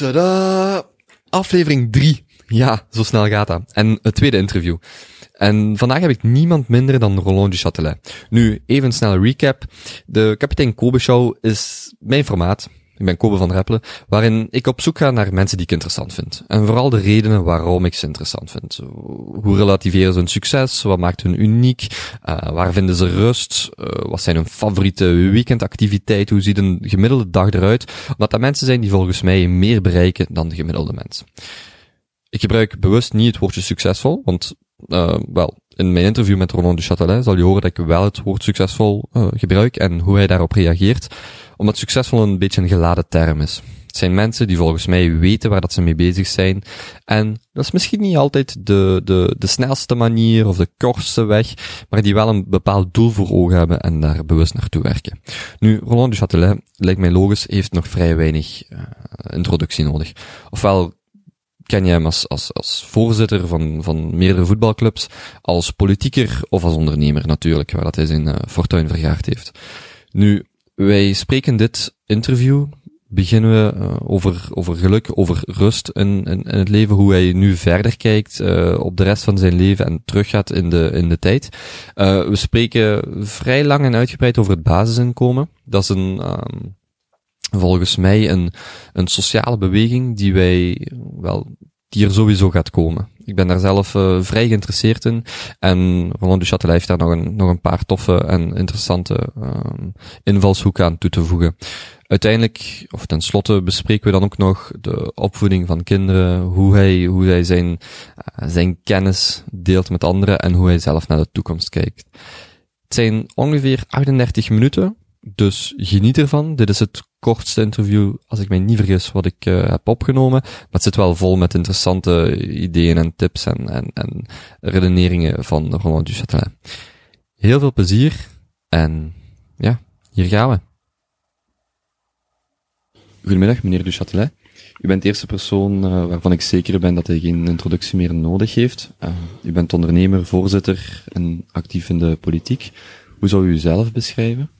Tada! Aflevering 3. Ja, zo snel gaat dat. En het tweede interview. En vandaag heb ik niemand minder dan Roland Duchatelet. Nu, even snelle recap. De Kapitein Kobe Show is mijn formaat. Ik ben Kobe van Reppelen, waarin ik op zoek ga naar mensen die ik interessant vind. En vooral de redenen waarom ik ze interessant vind. Hoe relativeren ze hun succes? Wat maakt hun uniek? Uh, waar vinden ze rust? Uh, wat zijn hun favoriete weekendactiviteiten? Hoe ziet een gemiddelde dag eruit? Omdat dat mensen zijn die volgens mij meer bereiken dan de gemiddelde mens. Ik gebruik bewust niet het woordje succesvol, want, uh, wel, in mijn interview met Roland de Châtelet zal je horen dat ik wel het woord succesvol gebruik en hoe hij daarop reageert omdat succesvol een beetje een geladen term is. Het zijn mensen die volgens mij weten waar dat ze mee bezig zijn. En dat is misschien niet altijd de, de, de snelste manier of de kortste weg, maar die wel een bepaald doel voor ogen hebben en daar bewust naartoe werken. Nu, Roland du Châtelet, lijkt mij logisch, heeft nog vrij weinig uh, introductie nodig. Ofwel ken je hem als, als, als voorzitter van, van meerdere voetbalclubs, als politieker of als ondernemer natuurlijk, waar dat hij zijn uh, fortuin vergaard heeft. Nu, wij spreken dit interview, beginnen we uh, over, over geluk, over rust in, in, in, het leven, hoe hij nu verder kijkt uh, op de rest van zijn leven en teruggaat in de, in de tijd. We spreken vrij lang en uitgebreid over het basisinkomen. Dat is een, um, volgens mij een, een sociale beweging die wij wel die er sowieso gaat komen. Ik ben daar zelf uh, vrij geïnteresseerd in. En Roland Duchatelet heeft daar nog een, nog een paar toffe en interessante um, invalshoeken aan toe te voegen. Uiteindelijk, of tenslotte, bespreken we dan ook nog de opvoeding van kinderen, hoe hij, hoe hij zijn, uh, zijn kennis deelt met anderen en hoe hij zelf naar de toekomst kijkt. Het zijn ongeveer 38 minuten, dus geniet ervan. Dit is het kortste interview, als ik mij niet vergis, wat ik uh, heb opgenomen. Maar het zit wel vol met interessante ideeën en tips en, en, en redeneringen van Roland Duchatelet. Heel veel plezier en ja, hier gaan we. Goedemiddag, meneer Duchatelet. U bent de eerste persoon uh, waarvan ik zeker ben dat hij geen introductie meer nodig heeft. Uh, u bent ondernemer, voorzitter en actief in de politiek. Hoe zou u uzelf beschrijven?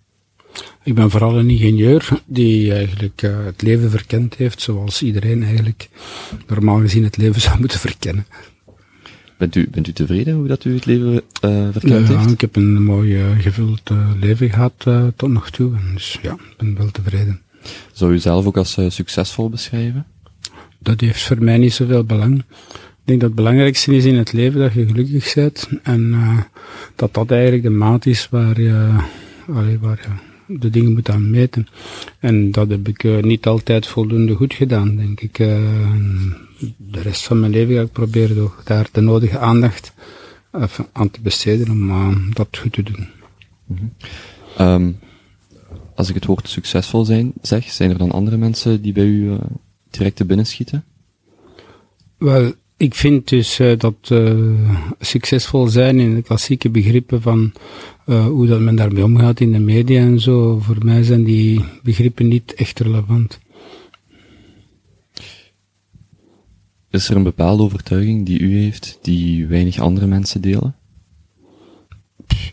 Ik ben vooral een ingenieur die eigenlijk uh, het leven verkend heeft zoals iedereen eigenlijk normaal gezien het leven zou moeten verkennen. Bent u, bent u tevreden hoe dat u het leven uh, verkend ja, heeft? ik heb een mooi uh, gevuld leven gehad tot nog toe. En dus ja, ik ben wel tevreden. Zou u zelf ook als succesvol beschrijven? Dat heeft voor mij niet zoveel belang. Ik denk dat het belangrijkste is in het leven dat je gelukkig bent. En dat dat eigenlijk de maat is waar je, allee, waar je de dingen moet aan meten. En dat heb ik uh, niet altijd voldoende goed gedaan, denk ik. Uh, de rest van mijn leven ga ik proberen toch daar de nodige aandacht aan te besteden om dat goed te doen. Mm -hmm. um, als ik het woord succesvol zijn zeg, zijn er dan andere mensen die bij u direct te binnen schieten? Wel, ik vind dus uh, dat uh, succesvol zijn in de klassieke begrippen van uh, hoe dat men daarmee omgaat in de media en zo, voor mij zijn die begrippen niet echt relevant. Is er een bepaalde overtuiging die u heeft, die weinig andere mensen delen?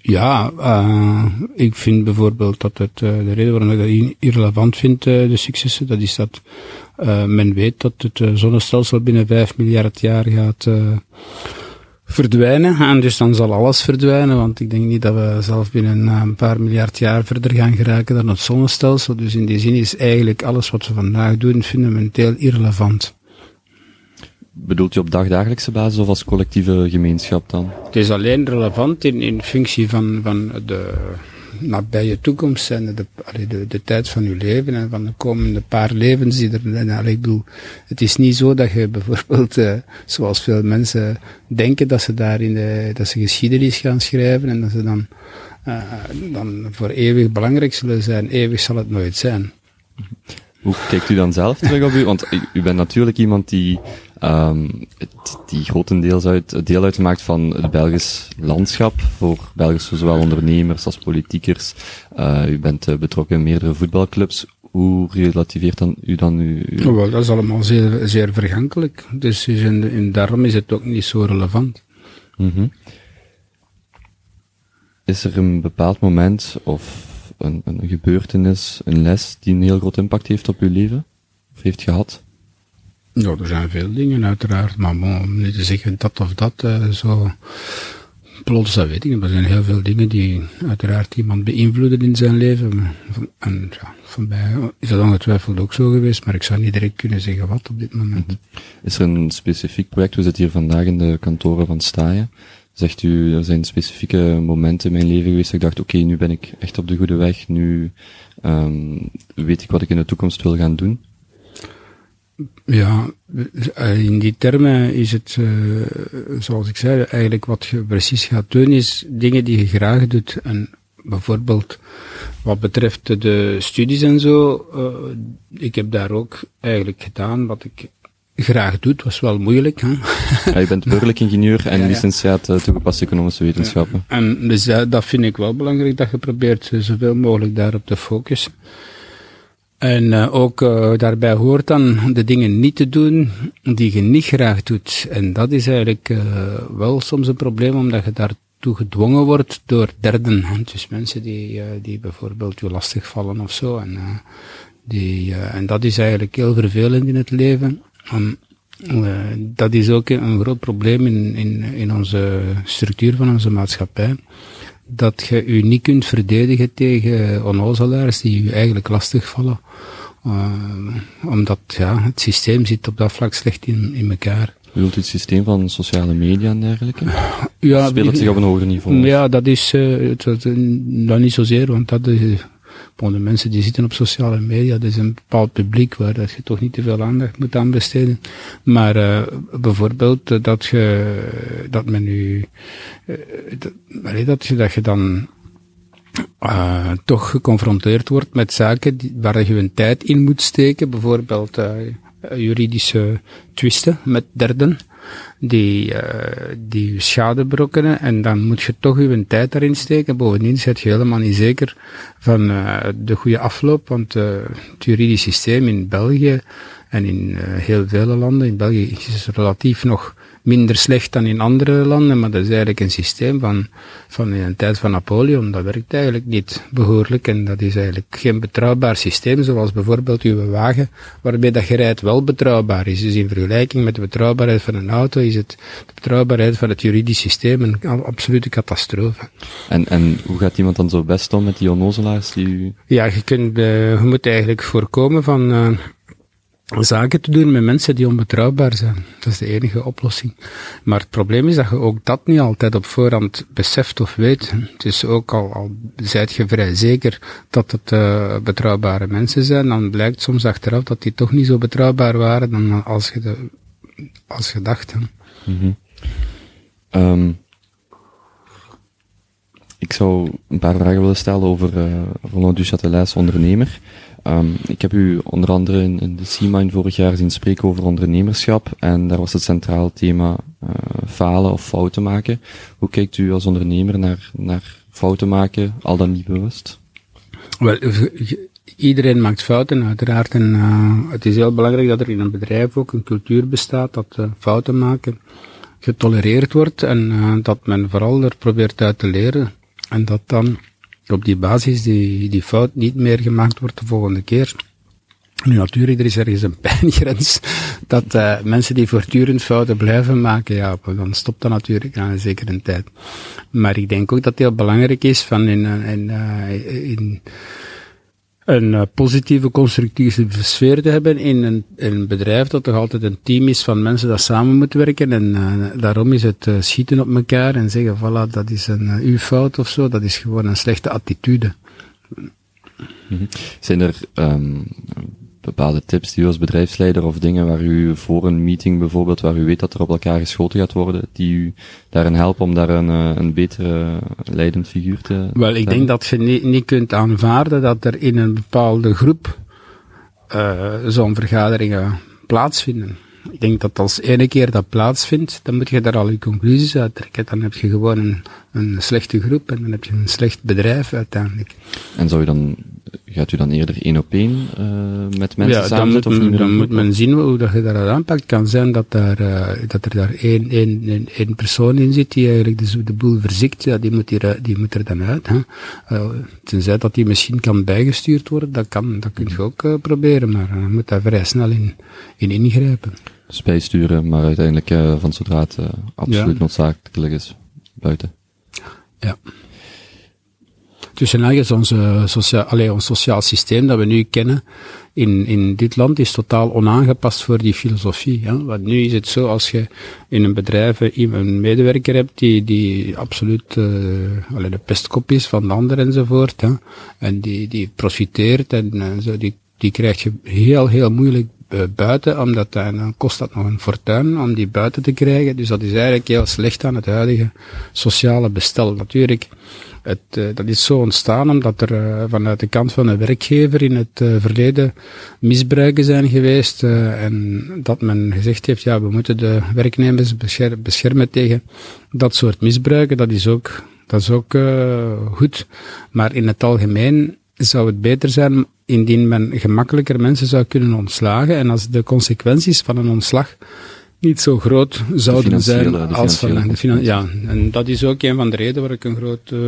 Ja, uh, ik vind bijvoorbeeld dat het, uh, de reden waarom ik dat irrelevant vind, uh, de successen, dat is dat men weet dat het zonnestelsel binnen 5 miljard jaar gaat verdwijnen. En dus dan zal alles verdwijnen, want ik denk niet dat we zelf binnen een paar miljard jaar verder gaan geraken dan het zonnestelsel. Dus in die zin is eigenlijk alles wat we vandaag doen fundamenteel irrelevant. Bedoelt u op dagdagelijkse basis of als collectieve gemeenschap dan? Het is alleen relevant in, in functie van, van de nabije toekomst en de, de, de tijd van uw leven en van de komende paar levens die er, allee, ik bedoel, het is niet zo dat je bijvoorbeeld, uh, zoals veel mensen denken, dat ze daar in de, dat ze geschiedenis gaan schrijven en dat ze dan, uh, dan voor eeuwig belangrijk zullen zijn. Eeuwig zal het nooit zijn. Hoe kijkt u dan zelf terug op u? Want u bent natuurlijk iemand die um, die grotendeels uit, deel uitmaakt van het Belgisch landschap, voor Belgische zowel ondernemers als politiekers. Uh, u bent uh, betrokken in meerdere voetbalclubs. Hoe relativeert dan u dan uw... Oh, wel, dat is allemaal zeer, zeer vergankelijk. Dus in, in, daarom is het ook niet zo relevant. Mm -hmm. Is er een bepaald moment of een, een gebeurtenis, een les die een heel groot impact heeft op uw leven? Of heeft gehad? Ja, er zijn veel dingen uiteraard, maar om niet te zeggen dat of dat, uh, zo plots, dat weet ik niet. Er zijn heel veel dingen die uiteraard iemand beïnvloeden in zijn leven. En ja, van mij is dat ongetwijfeld ook zo geweest, maar ik zou niet direct kunnen zeggen wat op dit moment. Mhm. Is er een specifiek project, we zitten hier vandaag in de kantoren van Staaien, zegt u, er zijn specifieke momenten in mijn leven geweest dat ik dacht, oké, nu ben ik echt op de goede weg, nu um, weet ik wat ik in de toekomst wil gaan doen? Ja, in die termen is het, uh, zoals ik zei, eigenlijk wat je precies gaat doen is dingen die je graag doet. En bijvoorbeeld wat betreft de studies en zo, uh, ik heb daar ook eigenlijk gedaan wat ik graag doe. Het was wel moeilijk. Hè? Ja, je bent burgerlijk ingenieur en ja, ja. licentiaat uh, toegepaste economische wetenschappen. En dus dat vind ik wel belangrijk, dat je probeert zoveel mogelijk daarop te focussen. En uh, ook uh, daarbij hoort dan de dingen niet te doen die je niet graag doet. En dat is eigenlijk uh, wel soms een probleem, omdat je daartoe gedwongen wordt door derden. Dus mensen die, die bijvoorbeeld je lastigvallen of zo. En, die, en dat is eigenlijk heel vervelend in het leven. Um, dat is ook een groot probleem in, in, in onze structuur van onze maatschappij dat je je niet kunt verdedigen tegen onnozelaars die je eigenlijk lastigvallen. Uh, omdat ja, het systeem zit op dat vlak slecht in, in elkaar. Wilt u het systeem van sociale media en dergelijke? Ja, Speelt het zich op een hoger niveau? Ja, dat is, uh, dat, dat niet zozeer, want dat is, bon, de mensen die zitten op sociale media, dat is een bepaald publiek waar dat je toch niet te veel aandacht moet aan besteden. Maar uh, bijvoorbeeld uh, dat je, dat men nu, uh, dat, dat, je, dat je dan toch geconfronteerd wordt met zaken waar je een tijd in moet steken, bijvoorbeeld juridische twisten met derden die, uh, die schade berokkenen en dan moet je toch je tijd daarin steken. Bovendien zit je helemaal niet zeker van uh, de goede afloop, want uh, het juridisch systeem in België en in heel vele landen, in België is relatief nog minder slecht dan in andere landen, maar dat is eigenlijk een systeem van, van in een tijd van Napoleon. Dat werkt eigenlijk niet behoorlijk en dat is eigenlijk geen betrouwbaar systeem, zoals bijvoorbeeld uw wagen, waarbij dat rijdt wel betrouwbaar is. Dus in vergelijking met de betrouwbaarheid van een auto is het de betrouwbaarheid van het juridisch systeem een absolute catastrofe. En, en hoe gaat iemand dan zo best om met die onnozelaars die u... Ja, je, kunt, uh, je moet eigenlijk voorkomen van... Uh, zaken te doen met mensen die onbetrouwbaar zijn. Dat is de enige oplossing. Maar het probleem is dat je ook dat niet altijd op voorhand beseft of weet. Is ook al, al zijt je vrij zeker dat het uh, betrouwbare mensen zijn, dan blijkt soms achteraf dat die toch niet zo betrouwbaar waren dan als je, de, als je dacht. Mm -hmm. ik zou een paar vragen willen stellen over uh, Roland Duchatelet ondernemer. Um, ik heb u onder andere in, de C-Mind vorig jaar zien spreken over ondernemerschap en daar was het centraal thema uh, falen of fouten maken. Hoe kijkt u als ondernemer naar, naar fouten maken, al dan niet bewust? Wel, iedereen maakt fouten uiteraard en uh, het is heel belangrijk dat er in een bedrijf ook een cultuur bestaat dat fouten maken getolereerd wordt en dat men vooral er probeert uit te leren en dat dan op die basis die, die fout niet meer gemaakt wordt de volgende keer. Nu natuurlijk, er is ergens een pijngrens dat uh, mensen die voortdurend fouten blijven maken, ja, dan stopt dat natuurlijk na een zekere tijd. Maar ik denk ook dat het heel belangrijk is van in, in, uh, in een uh, positieve, constructieve sfeer te hebben in een, een, bedrijf dat toch altijd een team is van mensen dat samen moet werken. En uh, daarom is het uh, schieten op elkaar en zeggen, voilà, dat is een uw fout of zo, dat is gewoon een slechte attitude. -hmm. Zijn er um, bepaalde tips die u als bedrijfsleider of dingen waar u voor een meeting bijvoorbeeld, waar u weet dat er op elkaar geschoten gaat worden, die u daarin helpen om daar een, eh, een betere leidend figuur te Wel, ik denk dat je niet, niet kunt aanvaarden dat er in een bepaalde groep uh, zo'n vergaderingen plaatsvinden. Ik denk dat als ene keer dat plaatsvindt, dan moet je daar al je conclusies uit trekken. Dan heb je gewoon een, een slechte groep en dan heb je een slecht bedrijf uiteindelijk. En zou je dan gaat u dan eerder één op één uh, met mensen ja, samen dan, moet, dan moet men zien hoe dat je dat aanpakt. Het kan zijn dat, daar, uh, dat er daar één, één, één persoon in zit die eigenlijk de, de boel verziekt. Ja, die, moet hier, die moet er dan uit. Hè. Uh, tenzij dat die misschien kan bijgestuurd worden, dat, kan, dat kun je ook proberen, maar dan moet daar vrij snel in, in ingrijpen. Dus bijsturen, maar uiteindelijk van zodra het absoluut ja. noodzakelijk is, buiten. Ja. Dus is onze sociaal, allee, ons sociaal systeem dat we nu kennen in, in dit land is totaal onaangepast voor die filosofie. Hè? Want nu is het zo, als je in een bedrijf een medewerker hebt die, die absoluut uh, de pestkop is van de ander enzovoort, hè? en die, die profiteert en uh, zo, die, die krijg je heel, heel moeilijk buiten, omdat dan kost dat nog een fortuin om die buiten te krijgen. Dus dat is eigenlijk heel slecht aan het huidige sociale bestel. Natuurlijk, het, uh, dat is zo ontstaan omdat er uh, vanuit de kant van de werkgever in het verleden misbruiken zijn geweest en dat men gezegd heeft, ja, we moeten de werknemers beschermen tegen dat soort misbruiken. Dat is ook, dat is ook goed. Maar in het algemeen zou het beter zijn indien men gemakkelijker mensen zou kunnen ontslagen en als de consequenties van een ontslag niet zo groot zouden zijn als van de finan Ja, en dat is ook een van de redenen waar ik een groot uh,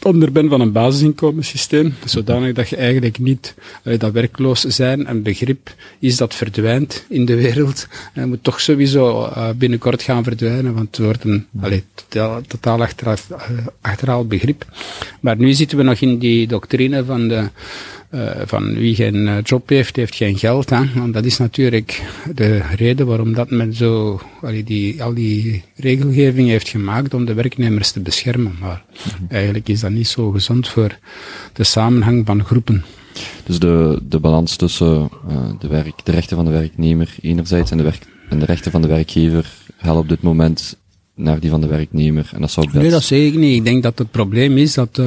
voorstander ben van een basisinkomenssysteem, zodanig dat je eigenlijk niet, uh, dat werkloos zijn een begrip is dat verdwijnt in de wereld. En moet toch sowieso uh, binnenkort gaan verdwijnen, want het wordt een totaal, totaal achterhaald begrip. Maar nu zitten we nog in die doctrine van de uh, van wie geen uh, job heeft, heeft geen geld. Hè? Want dat is natuurlijk de reden waarom dat men zo allee, die, al die regelgeving heeft gemaakt om de werknemers te beschermen. Maar mm eigenlijk is dat niet zo gezond voor de samenhang van groepen. Dus de, de balans tussen uh, de, werk, de rechten van de werknemer enerzijds en de, werk, en de rechten van de werkgever gaan op dit moment naar die van de werknemer. En dat zou Nee, dat zeg ik niet. Ik denk dat het probleem is dat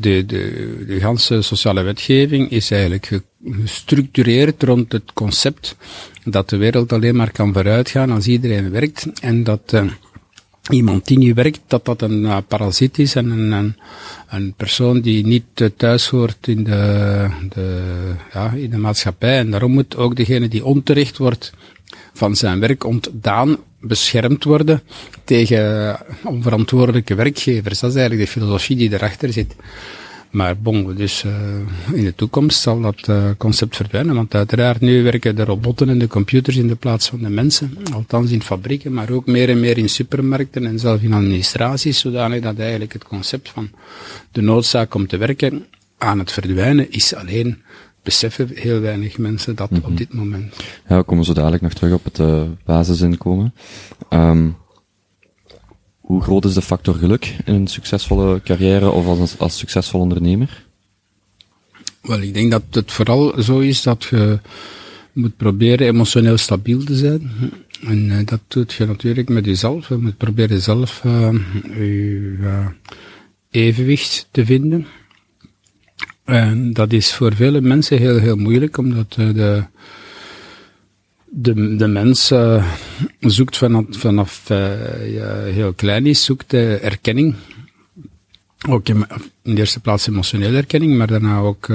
de, de, de ganse sociale wetgeving is eigenlijk gestructureerd rond het concept dat de wereld alleen maar kan vooruitgaan als iedereen werkt en dat uh, iemand die niet werkt, dat dat een uh, parasiet is en een, een, een, persoon die niet uh, thuis hoort in de, de, ja, in de maatschappij. En daarom moet ook degene die onterecht wordt van zijn werk ontdaan beschermd worden tegen onverantwoordelijke werkgevers. Dat is eigenlijk de filosofie die erachter zit. Maar bon, dus uh, in de toekomst zal dat uh, concept verdwijnen, want uiteraard nu werken de robotten en de computers in de plaats van de mensen, althans in fabrieken, maar ook meer en meer in supermarkten en zelf in administraties, zodanig dat eigenlijk het concept van de noodzaak om te werken aan het verdwijnen is alleen beseffen heel weinig mensen dat op mhm. dit moment. Ja, we komen zo dadelijk nog terug op het uh, basisinkomen. Um, hoe groot is de factor geluk in een succesvolle carrière of als, als succesvol ondernemer? Wel, ik denk dat het vooral zo is dat je moet proberen emotioneel stabiel te zijn. En uh, dat doet je natuurlijk met jezelf. Je moet proberen zelf uh, je evenwicht te vinden. En dat is voor vele mensen heel, heel moeilijk, omdat uh, de, de, de mens uh, zoekt vanaf, vanaf ja, heel klein is, zoekt uh, erkenning. Ook in, in, de eerste plaats emotionele erkenning, maar daarna ook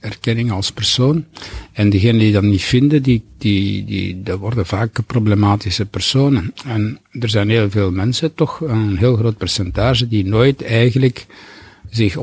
erkenning als persoon. En diegenen die dat niet vinden, die, die, die, dat worden vaak problematische personen. En er zijn heel veel mensen, toch een heel groot percentage, die nooit eigenlijk zich 100%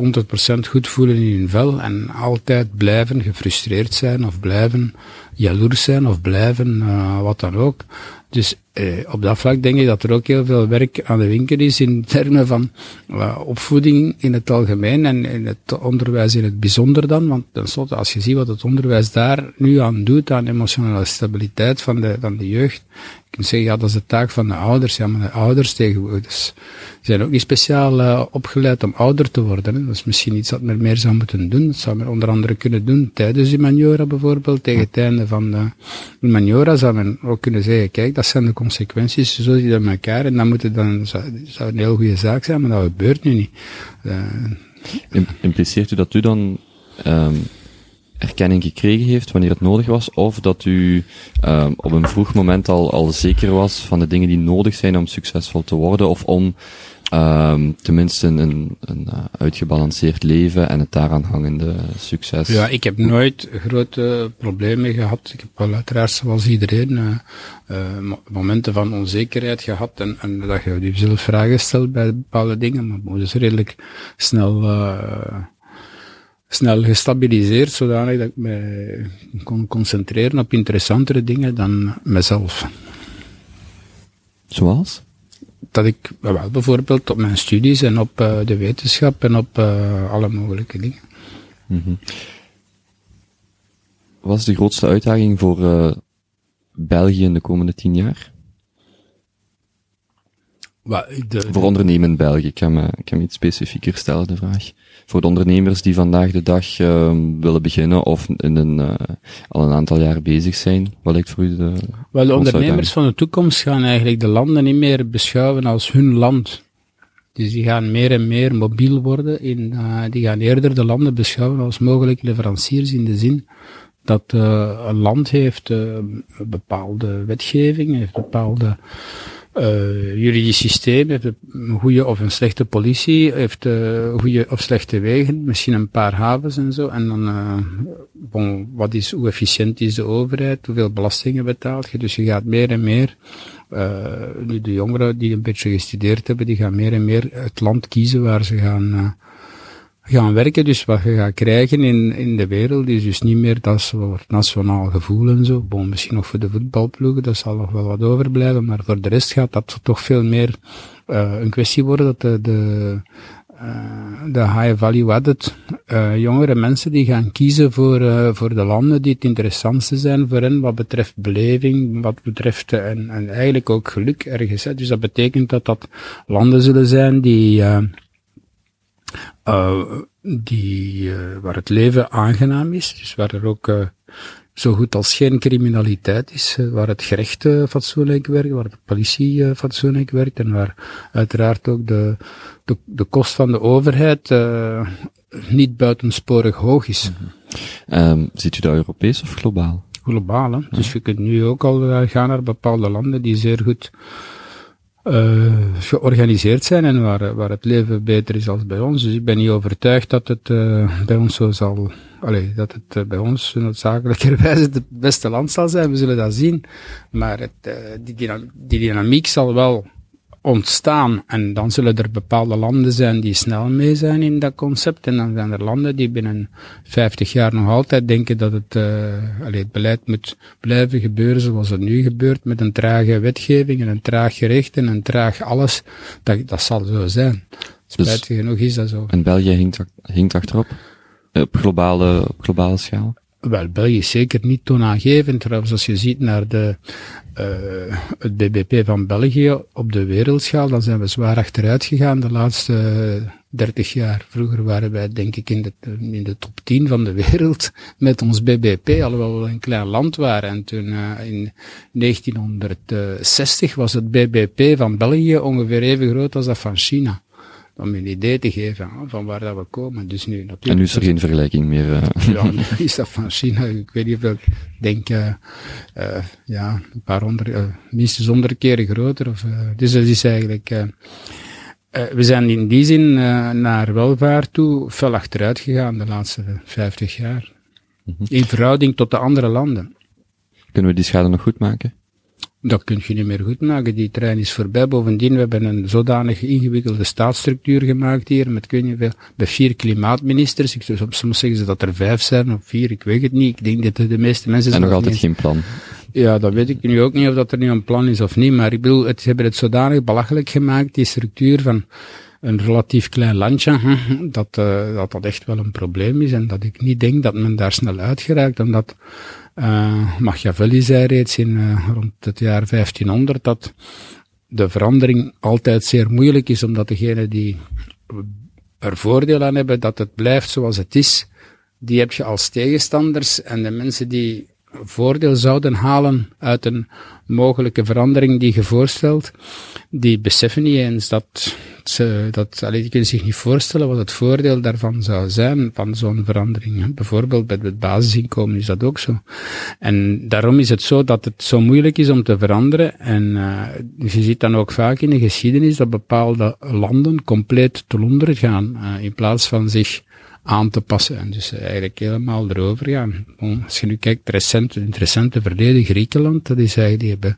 goed voelen in hun vel en altijd blijven gefrustreerd zijn of blijven jaloers zijn of blijven, uh, wat dan ook. Dus eh, op dat vlak denk ik dat er ook heel veel werk aan de winkel is in termen van uh, opvoeding in het algemeen en in het onderwijs in het bijzonder dan. Want tenslotte, als je ziet wat het onderwijs daar nu aan doet, aan emotionele stabiliteit van de, van de jeugd, je kunt zeggen, ja, dat is de taak van de ouders. Ja, maar de ouders tegenwoordig dus, zijn ook niet speciaal uh, opgeleid om ouder te worden. Hè. Dat is misschien iets dat men meer zou moeten doen. Dat zou men onder andere kunnen doen tijdens humaniora bijvoorbeeld. Tegen het einde van de humaniora zou men ook kunnen zeggen, kijk, dat zijn de consequenties, zo zit dat elkaar. En dan moet dan, zou, een heel goede zaak zijn, maar dat gebeurt nu niet. Uh, Impliceert u dat u dan um, erkenning gekregen heeft wanneer het nodig was, of dat u um, op een vroeg moment al, al zeker was van de dingen die nodig zijn om succesvol te worden, of om um, tenminste een, een, uh, uitgebalanceerd leven en het daaraan hangende succes. Ja, ik heb nooit grote problemen gehad. Ik heb wel uiteraard zoals iedereen uh, uh, momenten van onzekerheid gehad en, en dat je jezelf vragen stelt bij bepaalde dingen, maar moet dus redelijk snel snel gestabiliseerd, zodanig dat ik me kon concentreren op interessantere dingen dan mezelf. Zoals? Dat ik wel bijvoorbeeld op mijn studies en op uh, de wetenschap en op uh, alle mogelijke dingen. Mm. Wat is de grootste uitdaging voor uh, België in de komende tien jaar? De, voor ondernemen België. Ik kan, me, ik kan me iets specifieker stellen, de vraag. Voor de ondernemers die vandaag de dag uh, willen beginnen of in een, uh, al een aantal jaar bezig zijn, wat lijkt voor u de Wel, de ondernemers van de toekomst gaan eigenlijk de landen niet meer beschouwen als hun land. Dus die gaan meer en meer mobiel worden. In, uh, die gaan eerder de landen beschouwen als mogelijke leveranciers in de zin dat een land heeft een bepaalde wetgeving, heeft bepaalde uh, juridisch systeem, heeft een goede of een slechte politie, heeft uh, goede of slechte wegen, misschien een paar havens en zo. En dan, uh, bon, wat is, hoe efficiënt is de overheid, hoeveel belastingen betaalt je. Dus je gaat meer en meer, nu de jongeren die een beetje gestudeerd hebben, die gaan meer en meer het land kiezen waar ze gaan gaan werken. Dus wat je gaat krijgen in, in de wereld is dus niet meer dat soort nationaal gevoel en zo. Bon, misschien nog voor de voetbalploegen, dat zal nog wel wat overblijven, maar voor de rest gaat dat toch veel meer uh, een kwestie worden dat de, de, uh, de high value added uh, jongere mensen die gaan kiezen voor, voor de landen die het interessantste zijn voor hen wat betreft beleving, wat betreft en, en eigenlijk ook geluk ergens. Dus dat betekent dat dat landen zullen zijn die uh, die, uh, waar het leven aangenaam is, dus waar er ook uh, zo goed als geen criminaliteit is, waar het gerecht fatsoenlijk werkt, waar de politie fatsoenlijk werkt en waar uiteraard ook de, de, de kost van de overheid niet buitensporig hoog is. Mm -hmm. um, ziet u dat Europees of globaal? Globaal, hè? Dus je kunt nu ook al gaan naar bepaalde landen die zeer goed uh, georganiseerd zijn en waar, waar het leven beter is als bij ons. Dus ik ben niet overtuigd dat het uh, bij ons zo zal, allee, dat het uh, bij ons noodzakelijkerwijs het beste land zal zijn. We zullen dat zien. Maar het, die, die dynamiek zal wel ontstaan. En dan zullen er bepaalde landen zijn die snel mee zijn in dat concept. En dan zijn er landen die binnen 50 jaar nog altijd denken dat het, uh, allee, het beleid moet blijven gebeuren zoals het nu gebeurt, met een trage wetgeving en een traag gerecht en een traag alles. Dat, dat zal zo zijn. Spijtig dus, genoeg is dat zo. En België hinkt, hinkt achterop? Op globale, op globale schaal? Wel, België is zeker niet toonaangevend. Trouwens, als je ziet naar de, uh, het BBP van België op de wereldschaal, dan zijn we zwaar achteruit gegaan de laatste 30 jaar. Vroeger waren wij, denk ik, in de, in de top 10 van de wereld met ons BBP, alhoewel we een klein land waren. En toen uh, in 1960 was het BBP van België ongeveer even groot als dat van China om een idee te geven van waar dat we komen. Dus nu, natuurlijk, en nu is er geen vergelijking meer. Uh. Ja, nu is dat van China. Ik weet niet of ik denk, uh, uh, ja, een paar honderd, minstens honderd keren groter. Of, dus dat is eigenlijk, we zijn in die zin naar welvaart toe fel achteruit gegaan de laatste vijftig jaar. Mm -hmm. In verhouding tot de andere landen. Kunnen we die schade nog goed maken? Dat kun je niet meer goed maken. Die trein is voorbij. Bovendien, we hebben een zodanig ingewikkelde staatsstructuur gemaakt hier, met kun je veel, bij vier klimaatministers. Ik, soms zeggen ze dat er vijf zijn, of vier, ik weet het niet. Ik denk dat de meeste mensen... En nog altijd geen plan. Ja, dat weet ik nu ook niet of dat er nu een plan is of niet, maar ik bedoel, het, ze hebben het zodanig belachelijk gemaakt, die structuur van een relatief klein landje, dat, uh, dat dat echt wel een probleem is en dat ik niet denk dat men daar snel uitgeraakt, omdat uh, Machiavelli zei reeds in uh, rond het jaar 1500 dat de verandering altijd zeer moeilijk is, omdat degenen die er voordeel aan hebben dat het blijft zoals het is, die heb je als tegenstanders en de mensen die voordeel zouden halen uit een mogelijke verandering die je voorstelt, die beseffen niet eens dat ze, dat, allee, die kunnen zich niet voorstellen wat het voordeel daarvan zou zijn, van zo'n verandering. Bijvoorbeeld bij het basisinkomen is dat ook zo. En daarom is het zo dat het zo moeilijk is om te veranderen. En uh, je ziet dan ook vaak in de geschiedenis dat bepaalde landen compleet te onder gaan, uh, in plaats van zich aan te passen. En dus eigenlijk helemaal erover. Bon, als je nu kijkt, het recente, het recente verleden, Griekenland, dat is eigenlijk, die hebben,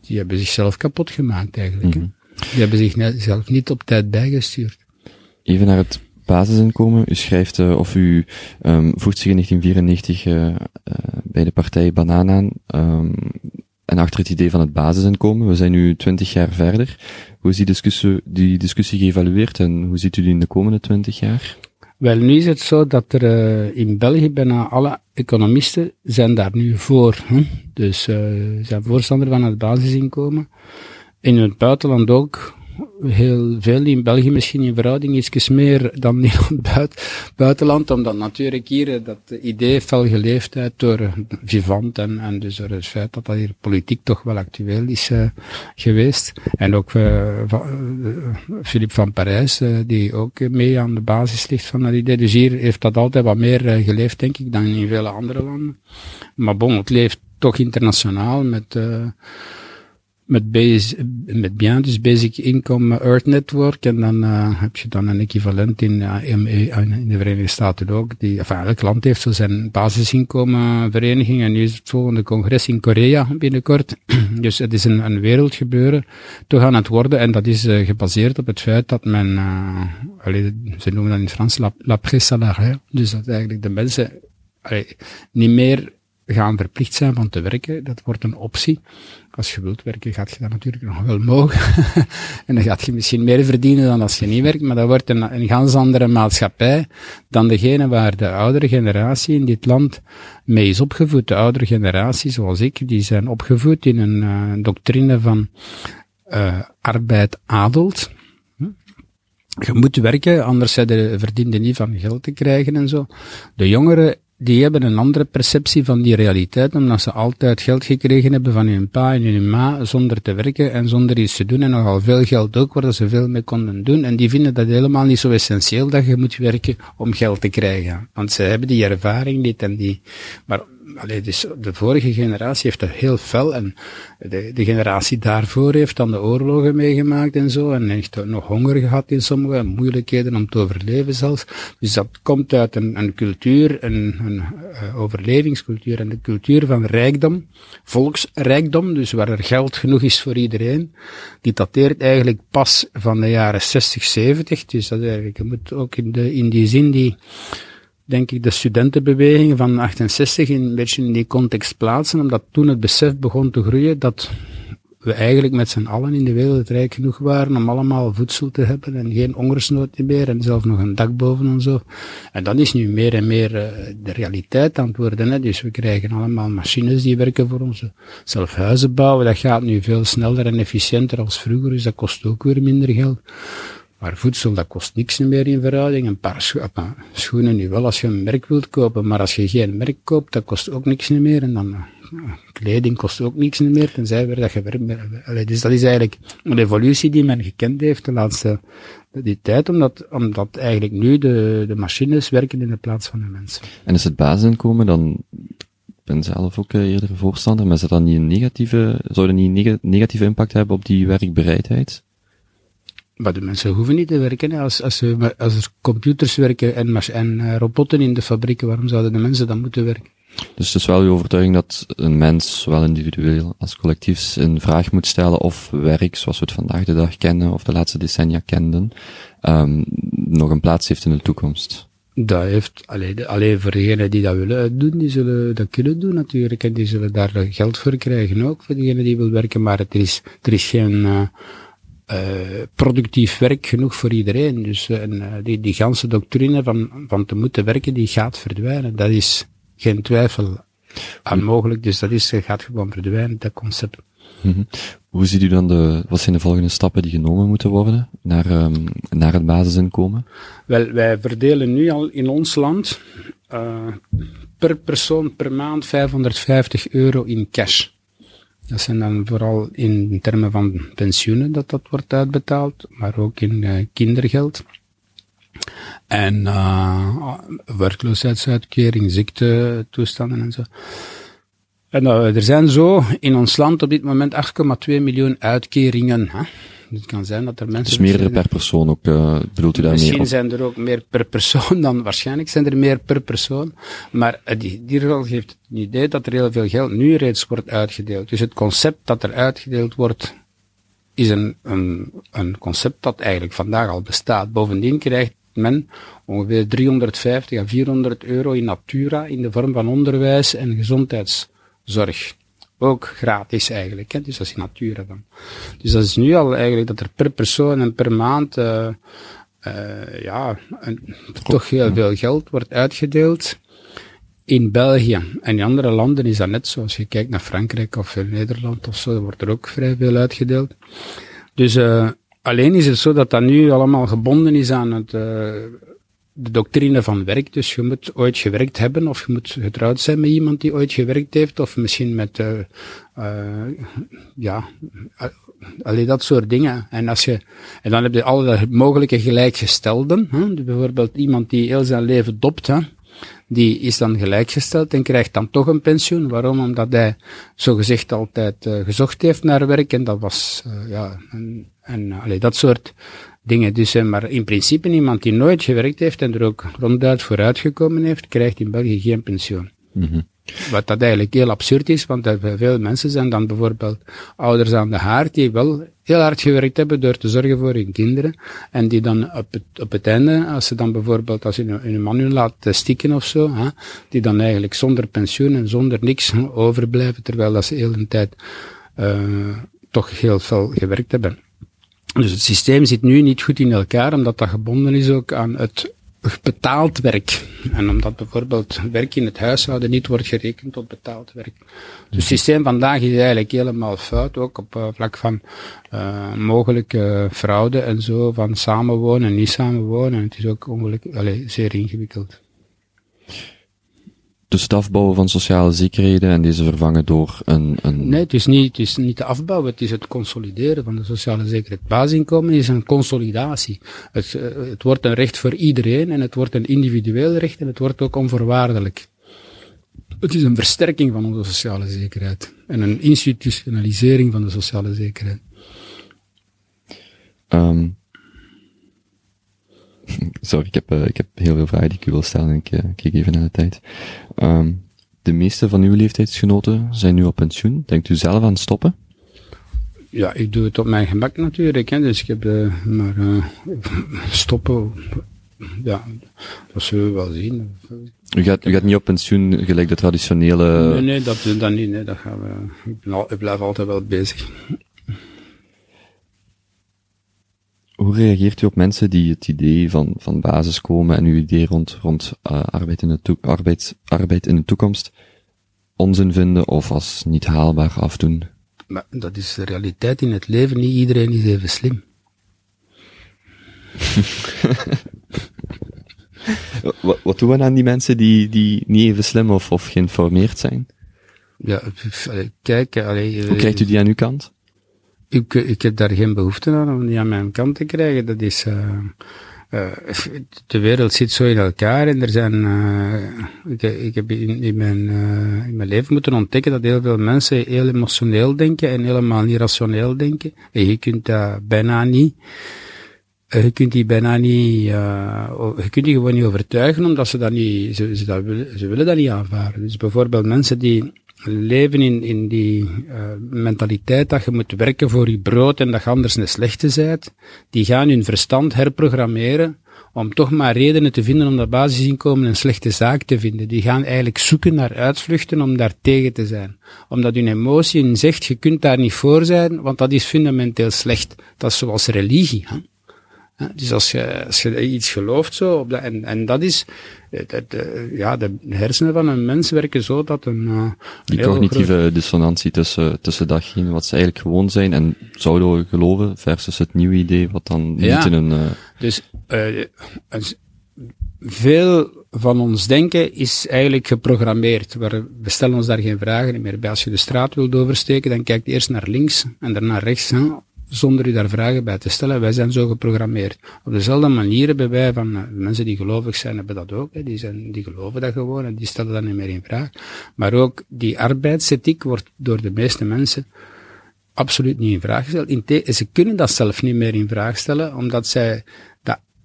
die hebben zichzelf kapot gemaakt eigenlijk. Mm -hmm. Die hebben zichzelf niet op tijd bijgestuurd. Even naar het basisinkomen. U schrijft, uh, of u um, voegt zich in 1994 uh, bij de partij Banaan aan. Um, en achter het idee van het basisinkomen. We zijn nu twintig jaar verder. Hoe is die discussie, die discussie geëvalueerd en hoe ziet u die in de komende twintig jaar? Wel, nu is het zo dat er uh, in België bijna alle economisten zijn daar nu voor. Hm? Dus uh, zijn voorstander van het basisinkomen. In het buitenland ook heel veel in België misschien in verhouding iets meer dan in het buitenland, omdat natuurlijk hier eh, dat idee fel geleefd heeft door Vivant en, dus door het feit dat dat hier politiek toch wel actueel is uh, geweest. En ook uh, Philippe van Parijs, die ook mee aan de basis ligt van dat idee. Dus hier heeft dat altijd wat meer geleefd, denk ik, dan in vele andere landen. Maar bon, het leeft toch internationaal met met, base, met BIAN, dus Basic Income Earth Network. En dan uh, heb je dan een equivalent in, uh, in, in, de Verenigde Staten ook. Die, enfin, elk land heeft zo zijn basisinkomenvereniging. En nu is het volgende congres in Korea binnenkort. dus het is een, een wereldgebeuren toch aan het worden. En dat is uh, gebaseerd op het feit dat men, allez, ze noemen dat in Frans la, la salariale. Dus dat eigenlijk de mensen allez, niet meer gaan verplicht zijn van te werken. Dat wordt een optie. Als je wilt werken, gaat je dat natuurlijk nog wel mogen. en dan gaat je misschien meer verdienen dan als je niet werkt, maar dat wordt een, een ganz andere maatschappij dan degene waar de oudere generatie in dit land mee is opgevoed. De oudere generatie, zoals ik, die zijn opgevoed in een uh, doctrine van uh, arbeid adelt. Je moet werken, anders verdien je niet van geld te krijgen en zo. De jongeren die hebben een andere perceptie van die realiteit, omdat ze altijd geld gekregen hebben van hun pa en hun ma, zonder te werken en zonder iets te doen, en nogal veel geld ook, waar ze veel mee konden doen. En die vinden dat helemaal niet zo essentieel dat je moet werken om geld te krijgen. Want ze hebben die ervaring niet en die, maar dus de vorige generatie heeft dat heel fel en de, de generatie daarvoor heeft dan de oorlogen meegemaakt en zo en heeft nog honger gehad in sommige moeilijkheden om te overleven zelfs. Dus dat komt uit een, een cultuur, een, een uh, overlevingscultuur en de cultuur van rijkdom, volksrijkdom, dus waar er geld genoeg is voor iedereen. Die dateert eigenlijk pas van de jaren 60, 70, dus dat eigenlijk, moet ook in, de, in die zin die denk ik, de studentenbeweging van 68 in, een beetje in die context plaatsen, omdat toen het besef begon te groeien dat we eigenlijk met z'n allen in de wereld rijk genoeg waren om allemaal voedsel te hebben en geen hongersnood meer en zelfs nog een dak boven en zo. En dat is nu meer en meer uh, de realiteit aan het worden. Hè? Dus we krijgen allemaal machines die werken voor ons. Zelf huizen bouwen, dat gaat nu veel sneller en efficiënter als vroeger, dus dat kost ook weer minder geld. Maar voedsel, dat kost niks meer in verhouding. Een paar scho schoenen nu wel als je een merk wilt kopen, maar als je geen merk koopt, dat kost ook niks meer. En dan, uh, kleding kost ook niks meer, tenzij weer dat je werkt. Dus dat is eigenlijk een evolutie die men gekend heeft de laatste die tijd, omdat, omdat eigenlijk nu de, de machines werken in de plaats van de mensen. En is het basisinkomen dan ben zelf ook eh, eerder voorstander, maar is dat niet een negatieve, zou dat niet een negatieve impact hebben op die werkbereidheid? Maar de mensen hoeven niet te werken. Als, als, als er computers werken en, en uh, robotten in de fabrieken, waarom zouden de mensen dan moeten werken? Dus het is wel uw overtuiging dat een mens, zowel individueel als collectief, een vraag moet stellen of werk, zoals we het vandaag de dag kennen, of de laatste decennia kenden, um, nog een plaats heeft in de toekomst. Dat heeft, alleen, alleen voor degenen die dat willen doen, die zullen dat kunnen doen natuurlijk, en die zullen daar geld voor krijgen ook, voor degenen die willen werken, maar er is, er is geen, uh, uh, productief werk genoeg voor iedereen. Dus uh, die, die ganse doctrine van, van te moeten werken, die gaat verdwijnen. Dat is geen twijfel aan mogelijk. Dus dat is, gaat gewoon verdwijnen, dat concept. Mm -hmm. Hoe ziet u dan de, wat zijn de volgende stappen die genomen moeten worden naar, um, naar het basisinkomen? Wel, wij verdelen nu al in ons land uh, per persoon per maand 550 euro in cash. Dat zijn dan vooral in termen van pensioenen dat dat wordt uitbetaald, maar ook in uh, kindergeld. En uh, werkloosheidsuitkering, ziektetoestanden en zo. En uh, er zijn zo in ons land op dit moment 8,2 miljoen uitkeringen. Hè? Het kan zijn dat er mensen... Dus meerdere per persoon ook, uh, bedoelt u daar Misschien meer zijn er ook meer per persoon dan, waarschijnlijk zijn er meer per persoon. Maar uh, die, die geeft het idee dat er heel veel geld nu reeds wordt uitgedeeld. Dus het concept dat er uitgedeeld wordt, is een, een, een concept dat eigenlijk vandaag al bestaat. Bovendien krijgt men ongeveer 350 à 400 euro in natura in de vorm van onderwijs en gezondheidszorg. Ook gratis eigenlijk, hè? dus dat is natura dan. Dus dat is nu al eigenlijk dat er per persoon en per maand, uh, uh, ja, een, toch heel veel geld wordt uitgedeeld in België. En in andere landen is dat net zo. Als je kijkt naar Frankrijk of Nederland of zo, wordt er ook vrij veel uitgedeeld. Dus uh, alleen is het zo dat dat nu allemaal gebonden is aan het, de doctrine van werk. Dus je moet ooit gewerkt hebben, of je moet getrouwd zijn met iemand die ooit gewerkt heeft, of misschien met, uh, ja, alleen dat soort dingen. En als je, en dan heb je alle mogelijke gelijkgestelden. Hè? Dus bijvoorbeeld iemand die heel zijn leven dopt, hè? die is dan gelijkgesteld en krijgt dan toch een pensioen. Waarom? Omdat hij zogezegd altijd gezocht heeft naar werk en dat was, ja, en, en dat soort dingen. Dus, maar in principe iemand die nooit gewerkt heeft en er ook ronduit vooruitgekomen heeft, krijgt in België geen pensioen. Mm -hmm. Wat dat eigenlijk heel absurd is, want er veel mensen zijn dan bijvoorbeeld ouders aan de haard die wel heel hard gewerkt hebben door te zorgen voor hun kinderen. En die dan op het, op het einde, als ze dan bijvoorbeeld, als je een man hun laat stikken of zo, hè, die dan eigenlijk zonder pensioen en zonder niks overblijven, terwijl dat ze heel een tijd uh, toch heel veel gewerkt hebben. Dus het systeem zit nu niet goed in elkaar, omdat dat gebonden is ook aan het betaald werk. En omdat bijvoorbeeld werk in het huishouden niet wordt gerekend tot betaald werk. Dus het systeem vandaag is eigenlijk helemaal fout, ook op uh, vlak van uh, mogelijke fraude en zo, van samenwonen en niet samenwonen. Het is ook ongelukkig, allez, zeer ingewikkeld dus het afbouwen van sociale zekerheden en deze vervangen door een, een... Nee, het is niet, het is niet de afbouw, het is het consolideren van de sociale zekerheid. Basisinkomen is een consolidatie. Het, uh, het wordt een recht voor iedereen en het wordt een individueel recht en het wordt ook onvoorwaardelijk. Het is een versterking van onze sociale zekerheid en een institutionalisering van de sociale zekerheid. Um, Sorry, ik heb, uh, ik heb heel veel vragen die ik u wil stellen en ik uh, kijk even naar de tijd. Um, de meeste van uw leeftijdsgenoten zijn nu op pensioen. Denkt u zelf aan stoppen? Ja, ik doe het op mijn gemak natuurlijk. Hè. Dus ik heb uh, maar stoppen. Ja, dat zullen we wel zien. U gaat, u gaat niet op pensioen gelijk de traditionele... Nee, nee, dat, dat niet. Nee, dat gaan we, ik, ben al, ik blijf altijd wel bezig. Hoe reageert u op mensen die het idee van, van basis komen en uw idee rond, rond uh, arbeid, in de arbeid, arbeid in de toekomst onzin vinden of als niet haalbaar afdoen? Maar dat is de realiteit in het leven. Niet iedereen is even slim. wat, wat doen we aan die mensen die, die niet even slim of, of geïnformeerd zijn? Ja, kijk, allee, Hoe krijgt u die aan uw kant? Ik, ik heb daar geen behoefte aan om die aan mijn kant te krijgen. Dat is, uh, uh, de wereld zit zo in elkaar en er zijn, ik, ik heb in, in mijn, in mijn leven moeten ontdekken dat heel veel mensen heel emotioneel denken en helemaal niet rationeel denken. En je kunt dat bijna niet. Je kunt die bijna niet, je kunt die gewoon niet overtuigen, omdat ze dat niet, ze, ze, dat willen, ze willen dat niet aanvaarden. Dus bijvoorbeeld mensen die leven in, in die uh, mentaliteit dat je moet werken voor je brood en dat je anders een slechte zijt, die gaan hun verstand herprogrammeren om toch maar redenen te vinden om dat basisinkomen een slechte zaak te vinden. Die gaan eigenlijk zoeken naar uitvluchten om daar tegen te zijn. Omdat hun emotie zegt, je kunt daar niet voor zijn, want dat is fundamenteel slecht. Dat is zoals religie. Dus als je, als je iets gelooft zo, op dat, en, en dat is, de, de, ja, de hersenen van een mens werken zo dat een... Uh, Die cognitieve dissonantie tussen, tussen datgene wat ze eigenlijk gewoon zijn en zouden geloven, versus het nieuwe idee wat dan niet ja, in een... Uh... Dus, uh, veel van ons denken is eigenlijk geprogrammeerd. We stellen ons daar geen vragen meer bij. Als je de straat wilt oversteken, dan kijk je eerst naar links en daarna naar rechts. Hè? Zonder u daar vragen bij te stellen. Wij zijn zo geprogrammeerd. Op dezelfde manier hebben wij van uh, mensen die gelovig zijn, hebben dat ook. Hè. Die, zijn, die geloven dat gewoon en die stellen dat niet meer in vraag. Maar ook die arbeidsethiek wordt door de meeste mensen absoluut niet in vraag gesteld. Ze kunnen dat zelf niet meer in vraag stellen, omdat zij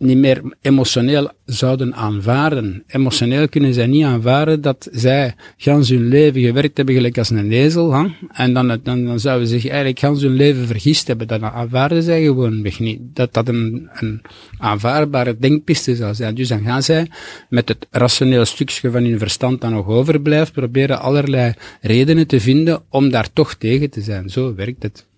niet meer emotioneel zouden aanvaarden. Emotioneel kunnen zij niet aanvaarden dat zij gans hun leven gewerkt hebben gelijk als een ezel, hè? en dan, dan, dan zouden ze zich eigenlijk gans hun leven vergist hebben. Dat aanvaarden zij gewoon niet. Dat dat een, een aanvaardbare denkpiste zou zijn. Dus dan gaan zij met het rationeel stukje van hun verstand dat nog overblijft, proberen allerlei redenen te vinden om daar toch tegen te zijn. Zo werkt het.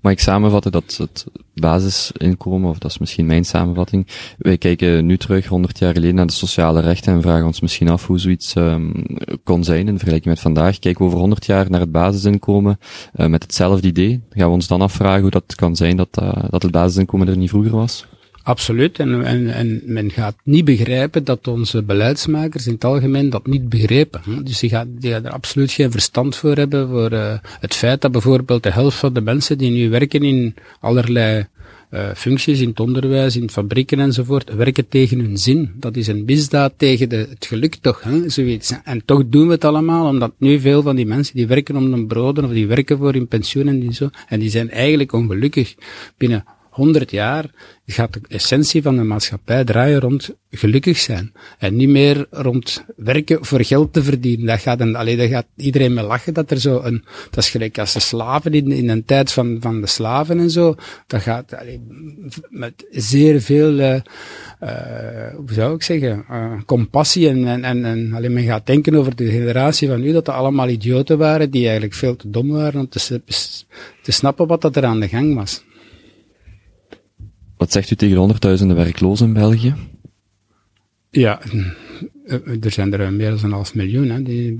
Maar ik samenvatten dat het basisinkomen, of dat is misschien mijn samenvatting, wij kijken nu terug 100 jaar geleden naar de sociale rechten en vragen ons misschien af hoe zoiets um, kon zijn in vergelijking met vandaag. Kijken we over 100 jaar naar het basisinkomen uh, met hetzelfde idee, gaan we ons dan afvragen hoe dat kan zijn dat, uh, dat het basisinkomen er niet vroeger was? Absoluut. En, en, en men gaat niet begrijpen dat onze beleidsmakers in het algemeen dat niet begrepen. Dus die gaan, die gaan er absoluut geen verstand voor hebben voor uh, het feit dat bijvoorbeeld de helft van de mensen die nu werken in allerlei uh, functies, in het onderwijs, in fabrieken enzovoort, werken tegen hun zin. Dat is een misdaad tegen de, het geluk toch, hè, zoiets. En toch doen we het allemaal, omdat nu veel van die mensen die werken om hun broden of die werken voor hun pensioen en die zo, en die zijn eigenlijk ongelukkig binnen 100 jaar gaat de essentie van de maatschappij draaien rond gelukkig zijn. En niet meer rond werken voor geld te verdienen. Dat gaat, een, allee, dat gaat iedereen me lachen dat er zo een, dat is gelijk als de slaven in, in een tijd van, van de slaven en zo. Dat gaat allee, met zeer veel, uh, uh, hoe zou ik zeggen, uh, compassie en, en, en, en alleen men gaat denken over de generatie van nu, dat er allemaal idioten waren die eigenlijk veel te dom waren om te, te snappen wat dat er aan de gang was. Wat zegt u tegen de honderdduizenden werklozen in België? Ja, eh, er zijn er meer dan een half miljoen. Hè, die,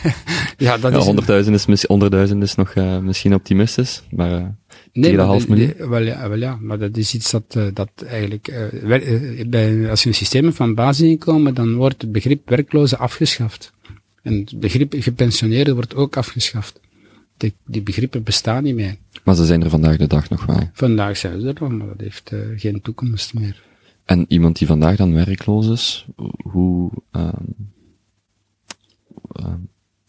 ja, dat ja, is honderdduizend is, honderdduizend is nog uh, misschien optimistisch, maar uh, nee, tegen de half miljoen. Die, wel, ja, wel ja, maar dat is iets dat, uh, dat eigenlijk, bij, als je een systeem van basisinkomen, dan wordt het begrip werkloze afgeschaft. En het begrip gepensioneerde wordt ook afgeschaft. Die, die begrippen bestaan niet meer. Maar ze zijn er vandaag de dag nog wel. Vandaag zijn ze er nog, maar dat heeft uh, geen toekomst meer. En iemand die vandaag dan werkloos is, hoe, uh, uh,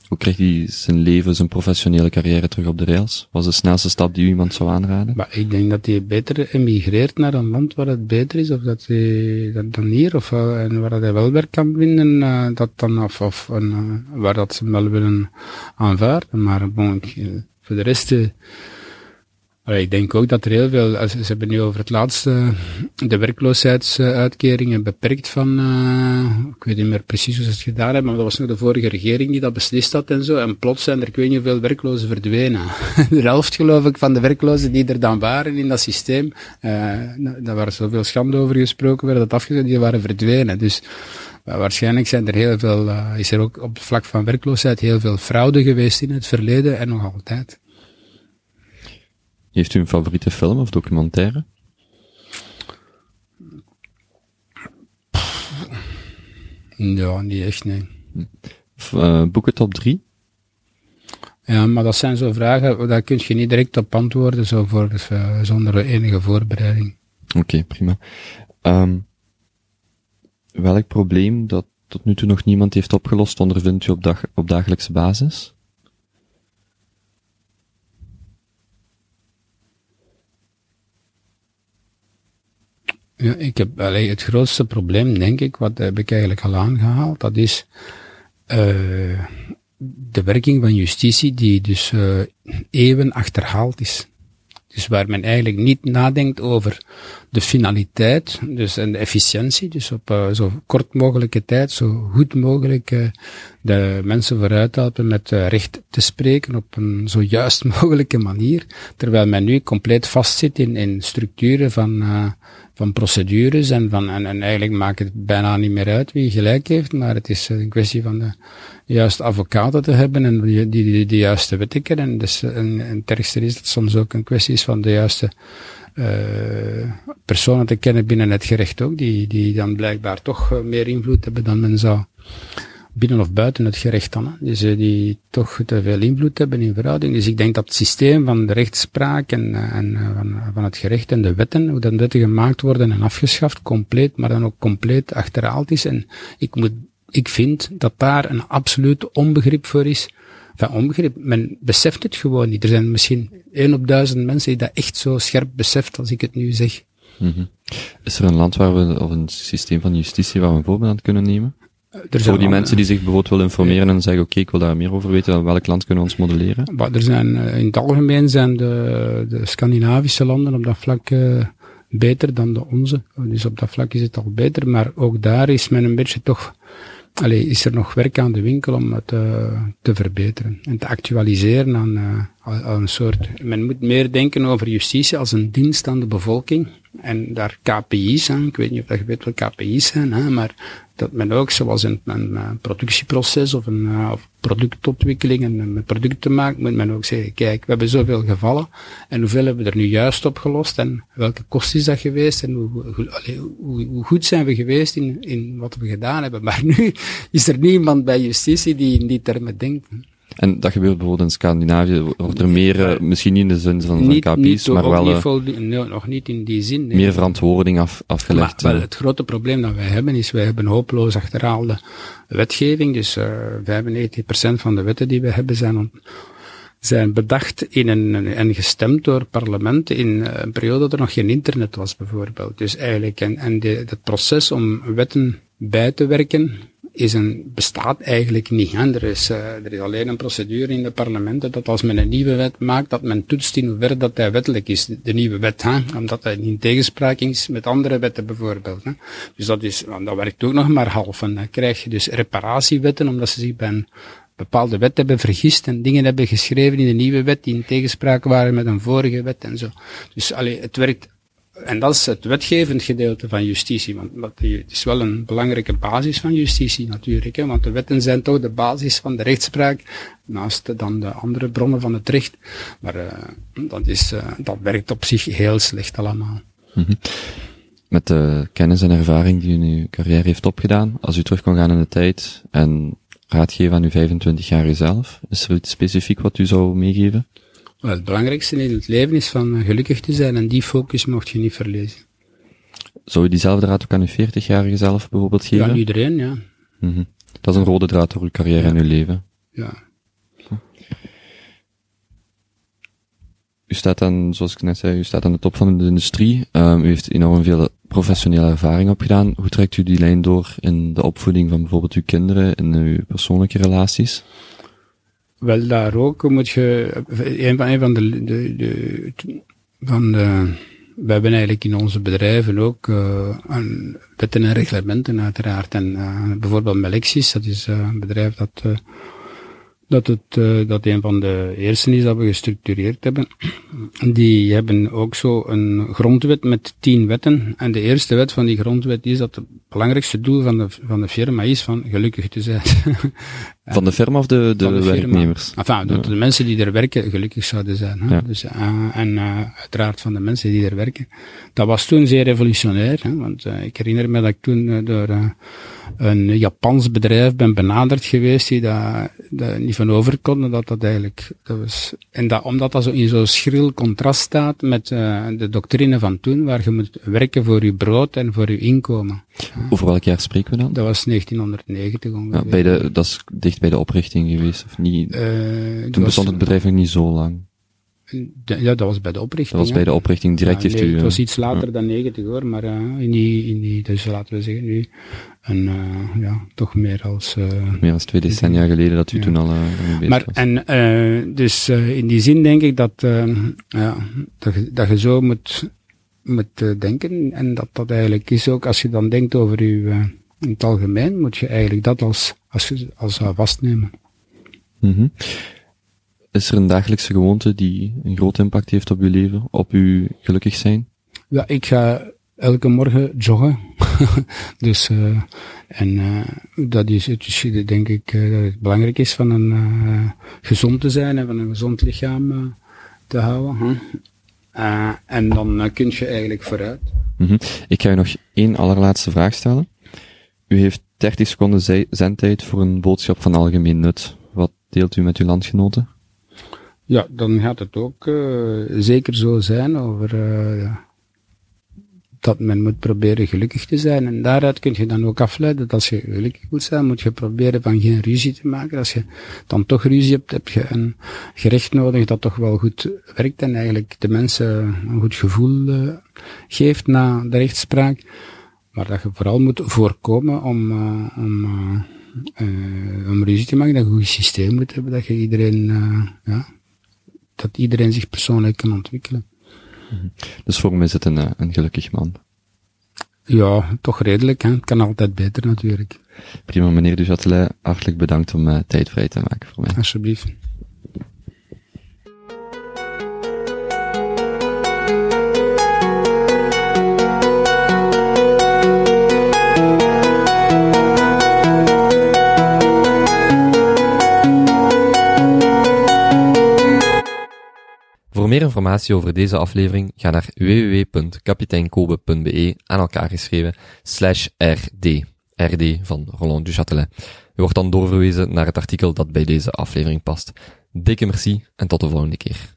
hoe krijgt hij zijn leven, zijn professionele carrière terug op de rails? Wat is de snelste stap die u iemand zou aanraden? Maar ik denk dat hij beter emigreert naar een land waar het beter is, of dat hij dan hier, of uh, en waar hij wel werk kan vinden, uh, dat dan, of, of uh, waar dat ze hem wel willen aanvaarden. Maar bon, voor de rest, Ik denk ook dat er heel veel, ze hebben nu over het laatste de werkloosheidsuitkeringen beperkt van, uh, ik weet niet meer precies hoe ze het gedaan hebben, maar dat was nog de vorige regering die dat beslist had en zo. En plots zijn er, ik weet niet hoeveel werklozen verdwenen. de helft geloof ik van de werklozen die er dan waren in dat systeem, uh, daar waar zoveel schande over gesproken werd, dat afgezet, die waren verdwenen. Dus, waarschijnlijk zijn er heel veel, uh, is er ook op het vlak van werkloosheid heel veel fraude geweest in het verleden en nog altijd. Heeft u een favoriete film of documentaire? Ja, niet echt, nee. Uh, boeken top 3? Ja, maar dat zijn zo vragen, daar kun je niet direct op antwoorden, zo voor, uh, zonder enige voorbereiding. Oké, okay, prima. Um, welk probleem dat tot nu toe nog niemand heeft opgelost, ondervindt u op, dag, op dagelijkse basis? Ja, ik heb allee, het grootste probleem, denk ik, wat heb ik eigenlijk al aangehaald, dat is uh, de werking van justitie die dus uh, eeuwen achterhaald is. Dus waar men eigenlijk niet nadenkt over de finaliteit, dus en de efficiëntie, dus op uh, zo kort mogelijke tijd, zo goed mogelijk de mensen vooruit helpen met recht te spreken op een zo juist mogelijke manier, terwijl men nu compleet vastzit in, in structuren van van procedures en van, en, en eigenlijk maakt het bijna niet meer uit wie gelijk heeft, maar het is een kwestie van de juiste advocaten te hebben en die, die, die juiste wetten kennen. En, dus, en, en het is dat soms ook een kwestie is van de juiste uh, personen te kennen binnen het gerecht ook, die, die dan blijkbaar toch meer invloed hebben dan men zou binnen of buiten het gerecht dan. Hè. Dus uh, die toch te veel invloed hebben in verhouding. Dus ik denk dat het systeem van de rechtspraak en, eh, en uh, van, van het gerecht en de wetten, hoe dan wetten gemaakt worden en afgeschaft, compleet, maar dan ook compleet achterhaald is. En ik moet, ik vind dat daar een absoluut onbegrip voor is. Van onbegrip, men beseft het gewoon niet. Er zijn misschien één op duizend mensen die dat echt zo scherp beseft als ik het nu zeg. -hmm. Is er een land waar we, of een systeem van justitie waar we een voorbeeld aan kunnen nemen? Er Voor die mensen die zich bijvoorbeeld willen informeren en zeggen, oké, ik wil daar meer over weten, welk land kunnen we ons modelleren? Maar er zijn, eh, in het algemeen zijn de, de Scandinavische landen op dat vlak eh, beter dan de onze. Dus op dat vlak is het al beter, maar ook daar is men een beetje toch, allee, is er nog werk aan de winkel om het eh, te verbeteren en te actualiseren aan, eh, aan- aan een soort. Men moet meer denken over justitie als een dienst aan de bevolking en daar KPI's aan. Ik weet niet of dat je weet wat KPI's zijn, hè, maar dat men ook, zoals in een, eh, productieproces of een eh, productontwikkeling en een product te maken, moet men ook zeggen, kijk, we hebben zoveel gevallen en hoeveel hebben we er nu juist opgelost en welke kost is dat geweest en hoe, hoe goed zijn we geweest in, in wat we gedaan hebben. Maar nu is er niemand bij justitie die in die termen denkt. En dat gebeurt bijvoorbeeld in Scandinavië, wordt er meer, eh, misschien niet in de zin van, van Niet, KPI's, niet, maar wel niet eh, nee, nog niet in die zin. nee. meer verantwoording af, afgelegd. Maar, eh. het grote probleem dat wij hebben is, wij hebben hopeloos achterhaalde wetgeving. Dus uh, 95% van de wetten die we hebben zijn, on, zijn bedacht in een, en gestemd door parlementen in een periode dat er nog geen internet was bijvoorbeeld. Dus eigenlijk, en, en de, het proces om wetten bij te werken, is een, bestaat eigenlijk niet. Hè. Er, is, uh, er is alleen een procedure in de parlementen dat als men een nieuwe wet maakt, dat men toetst in hoeverre dat hij wettelijk is, de, nieuwe wet. Hè. Omdat hij in tegenspraak is met andere wetten bijvoorbeeld. Hè. Dus dat, is, dat werkt ook nog maar half. En dan krijg je dus reparatiewetten, omdat ze zich bij een bepaalde wet hebben vergist en dingen hebben geschreven in de nieuwe wet die in tegenspraak waren met een vorige wet en zo. Dus allee, het werkt en dat is het wetgevend gedeelte van justitie, want dat is wel een belangrijke basis van justitie natuurlijk, hè, want de wetten zijn toch de basis van de rechtspraak, naast dan de andere bronnen van het recht. Maar uh, dat, is, uh, dat werkt op zich heel slecht allemaal. -hmm. Met de kennis en ervaring die u in uw carrière heeft opgedaan, als u terug kon gaan in de tijd en raad geven aan uw 25-jarige zelf, is er iets specifiek wat u zou meegeven? Wel, het belangrijkste in het leven is van gelukkig te zijn en die focus mocht je niet verliezen. Zou je diezelfde raad ook aan uw 40-jarige zelf bijvoorbeeld geven? Ja, aan iedereen, ja. Mm -hmm. Dat is een rode draad door uw carrière ja. en uw leven. Ja. U staat aan, zoals ik net zei, u staat aan de top van de industrie. Um, u heeft enorm veel professionele ervaring opgedaan. Hoe trekt u die lijn door in de opvoeding van bijvoorbeeld uw kinderen, in uw persoonlijke relaties? Wel, daar ook moet je, een van, een van de, de, de, van de, we hebben eigenlijk in onze bedrijven ook een, wetten en reglementen uiteraard. En uh, bijvoorbeeld Melexis, dat is uh, een bedrijf dat, dat, het, uh, dat een van de eerste is dat we gestructureerd hebben. Die hebben ook zo een grondwet met tien wetten. En de eerste wet van die grondwet is dat het belangrijkste doel van de, van de firma is van gelukkig te zijn. Van de firma of de, de, de werknemers? Enfin, dat ja. de mensen die er werken gelukkig zouden zijn. Hè? Ja. Dus, uh, en uh, uiteraard van de mensen die er werken. Dat was toen zeer revolutionair, hè? want ik herinner me dat ik toen door een Japans bedrijf ben benaderd geweest die daar niet van over konden dat dat eigenlijk, dat was, en dat, omdat dat zo in zo'n schril contrast staat met de doctrine van toen, waar je moet werken voor je brood en voor je inkomen. Over welk jaar spreken we dan? Dat was 1990 ongeveer. Ja, bij de, dat is dicht bij de oprichting geweest, of niet? Uh, Toen bestond het bedrijf nog niet zo lang. De, ja, dat was bij de oprichting. Dat was bij de oprichting, direct ja, heeft nee, u... Het was iets later ja. dan 90 hoor, maar uh, in, die, in die, dus laten we zeggen nu, een, uh, ja, toch meer als... Uh, meer als twee decennia geleden dat u toen al maar, was. En dus in die zin denk ik dat, ja, dat, je, dat je zo moet, moet denken en dat dat eigenlijk is ook, als je dan denkt over je, in het algemeen, moet je eigenlijk dat als, als, als vastnemen. Mm -hmm. Is er een dagelijkse gewoonte die een groot impact heeft op uw leven, op uw gelukkig zijn? Ja, ik ga elke morgen joggen. dus, uh, en uh, dat is het, denk ik, uh, dat het belangrijk is van een gezond te zijn en van een gezond lichaam te houden. Huh? en dan kun je eigenlijk vooruit. Mm -hmm. Ik ga u nog één allerlaatste vraag stellen. U heeft 30 seconden zendtijd voor een boodschap van algemeen nut. Wat deelt u met uw landgenoten? Ja, dan gaat het ook uh, zeker zo zijn over uh, dat men moet proberen gelukkig te zijn. En daaruit kun je dan ook afleiden dat als je gelukkig moet zijn, moet je proberen van geen ruzie te maken. Als je dan toch ruzie hebt, heb je een gerecht nodig dat toch wel goed werkt en eigenlijk de mensen een goed gevoel uh, geeft na de rechtspraak. Maar dat je vooral moet voorkomen om, om, om ruzie te maken, dat je een goed systeem moet hebben, dat je iedereen, ja, dat iedereen zich persoonlijk kan ontwikkelen. Dus voor mij is het een, eh, een gelukkig man. Ja, toch redelijk. Hè? Het kan altijd beter natuurlijk. Prima, meneer Dujatelet. Hartelijk bedankt om uh, tijd vrij te maken voor mij. Alsjeblieft. Voor meer informatie over deze aflevering, ga naar www.kapiteinkobe.be aan elkaar geschreven, slash RD. RD van Roland Duchatelet. U wordt dan doorverwezen naar het artikel dat bij deze aflevering past. Dikke merci en tot de volgende keer.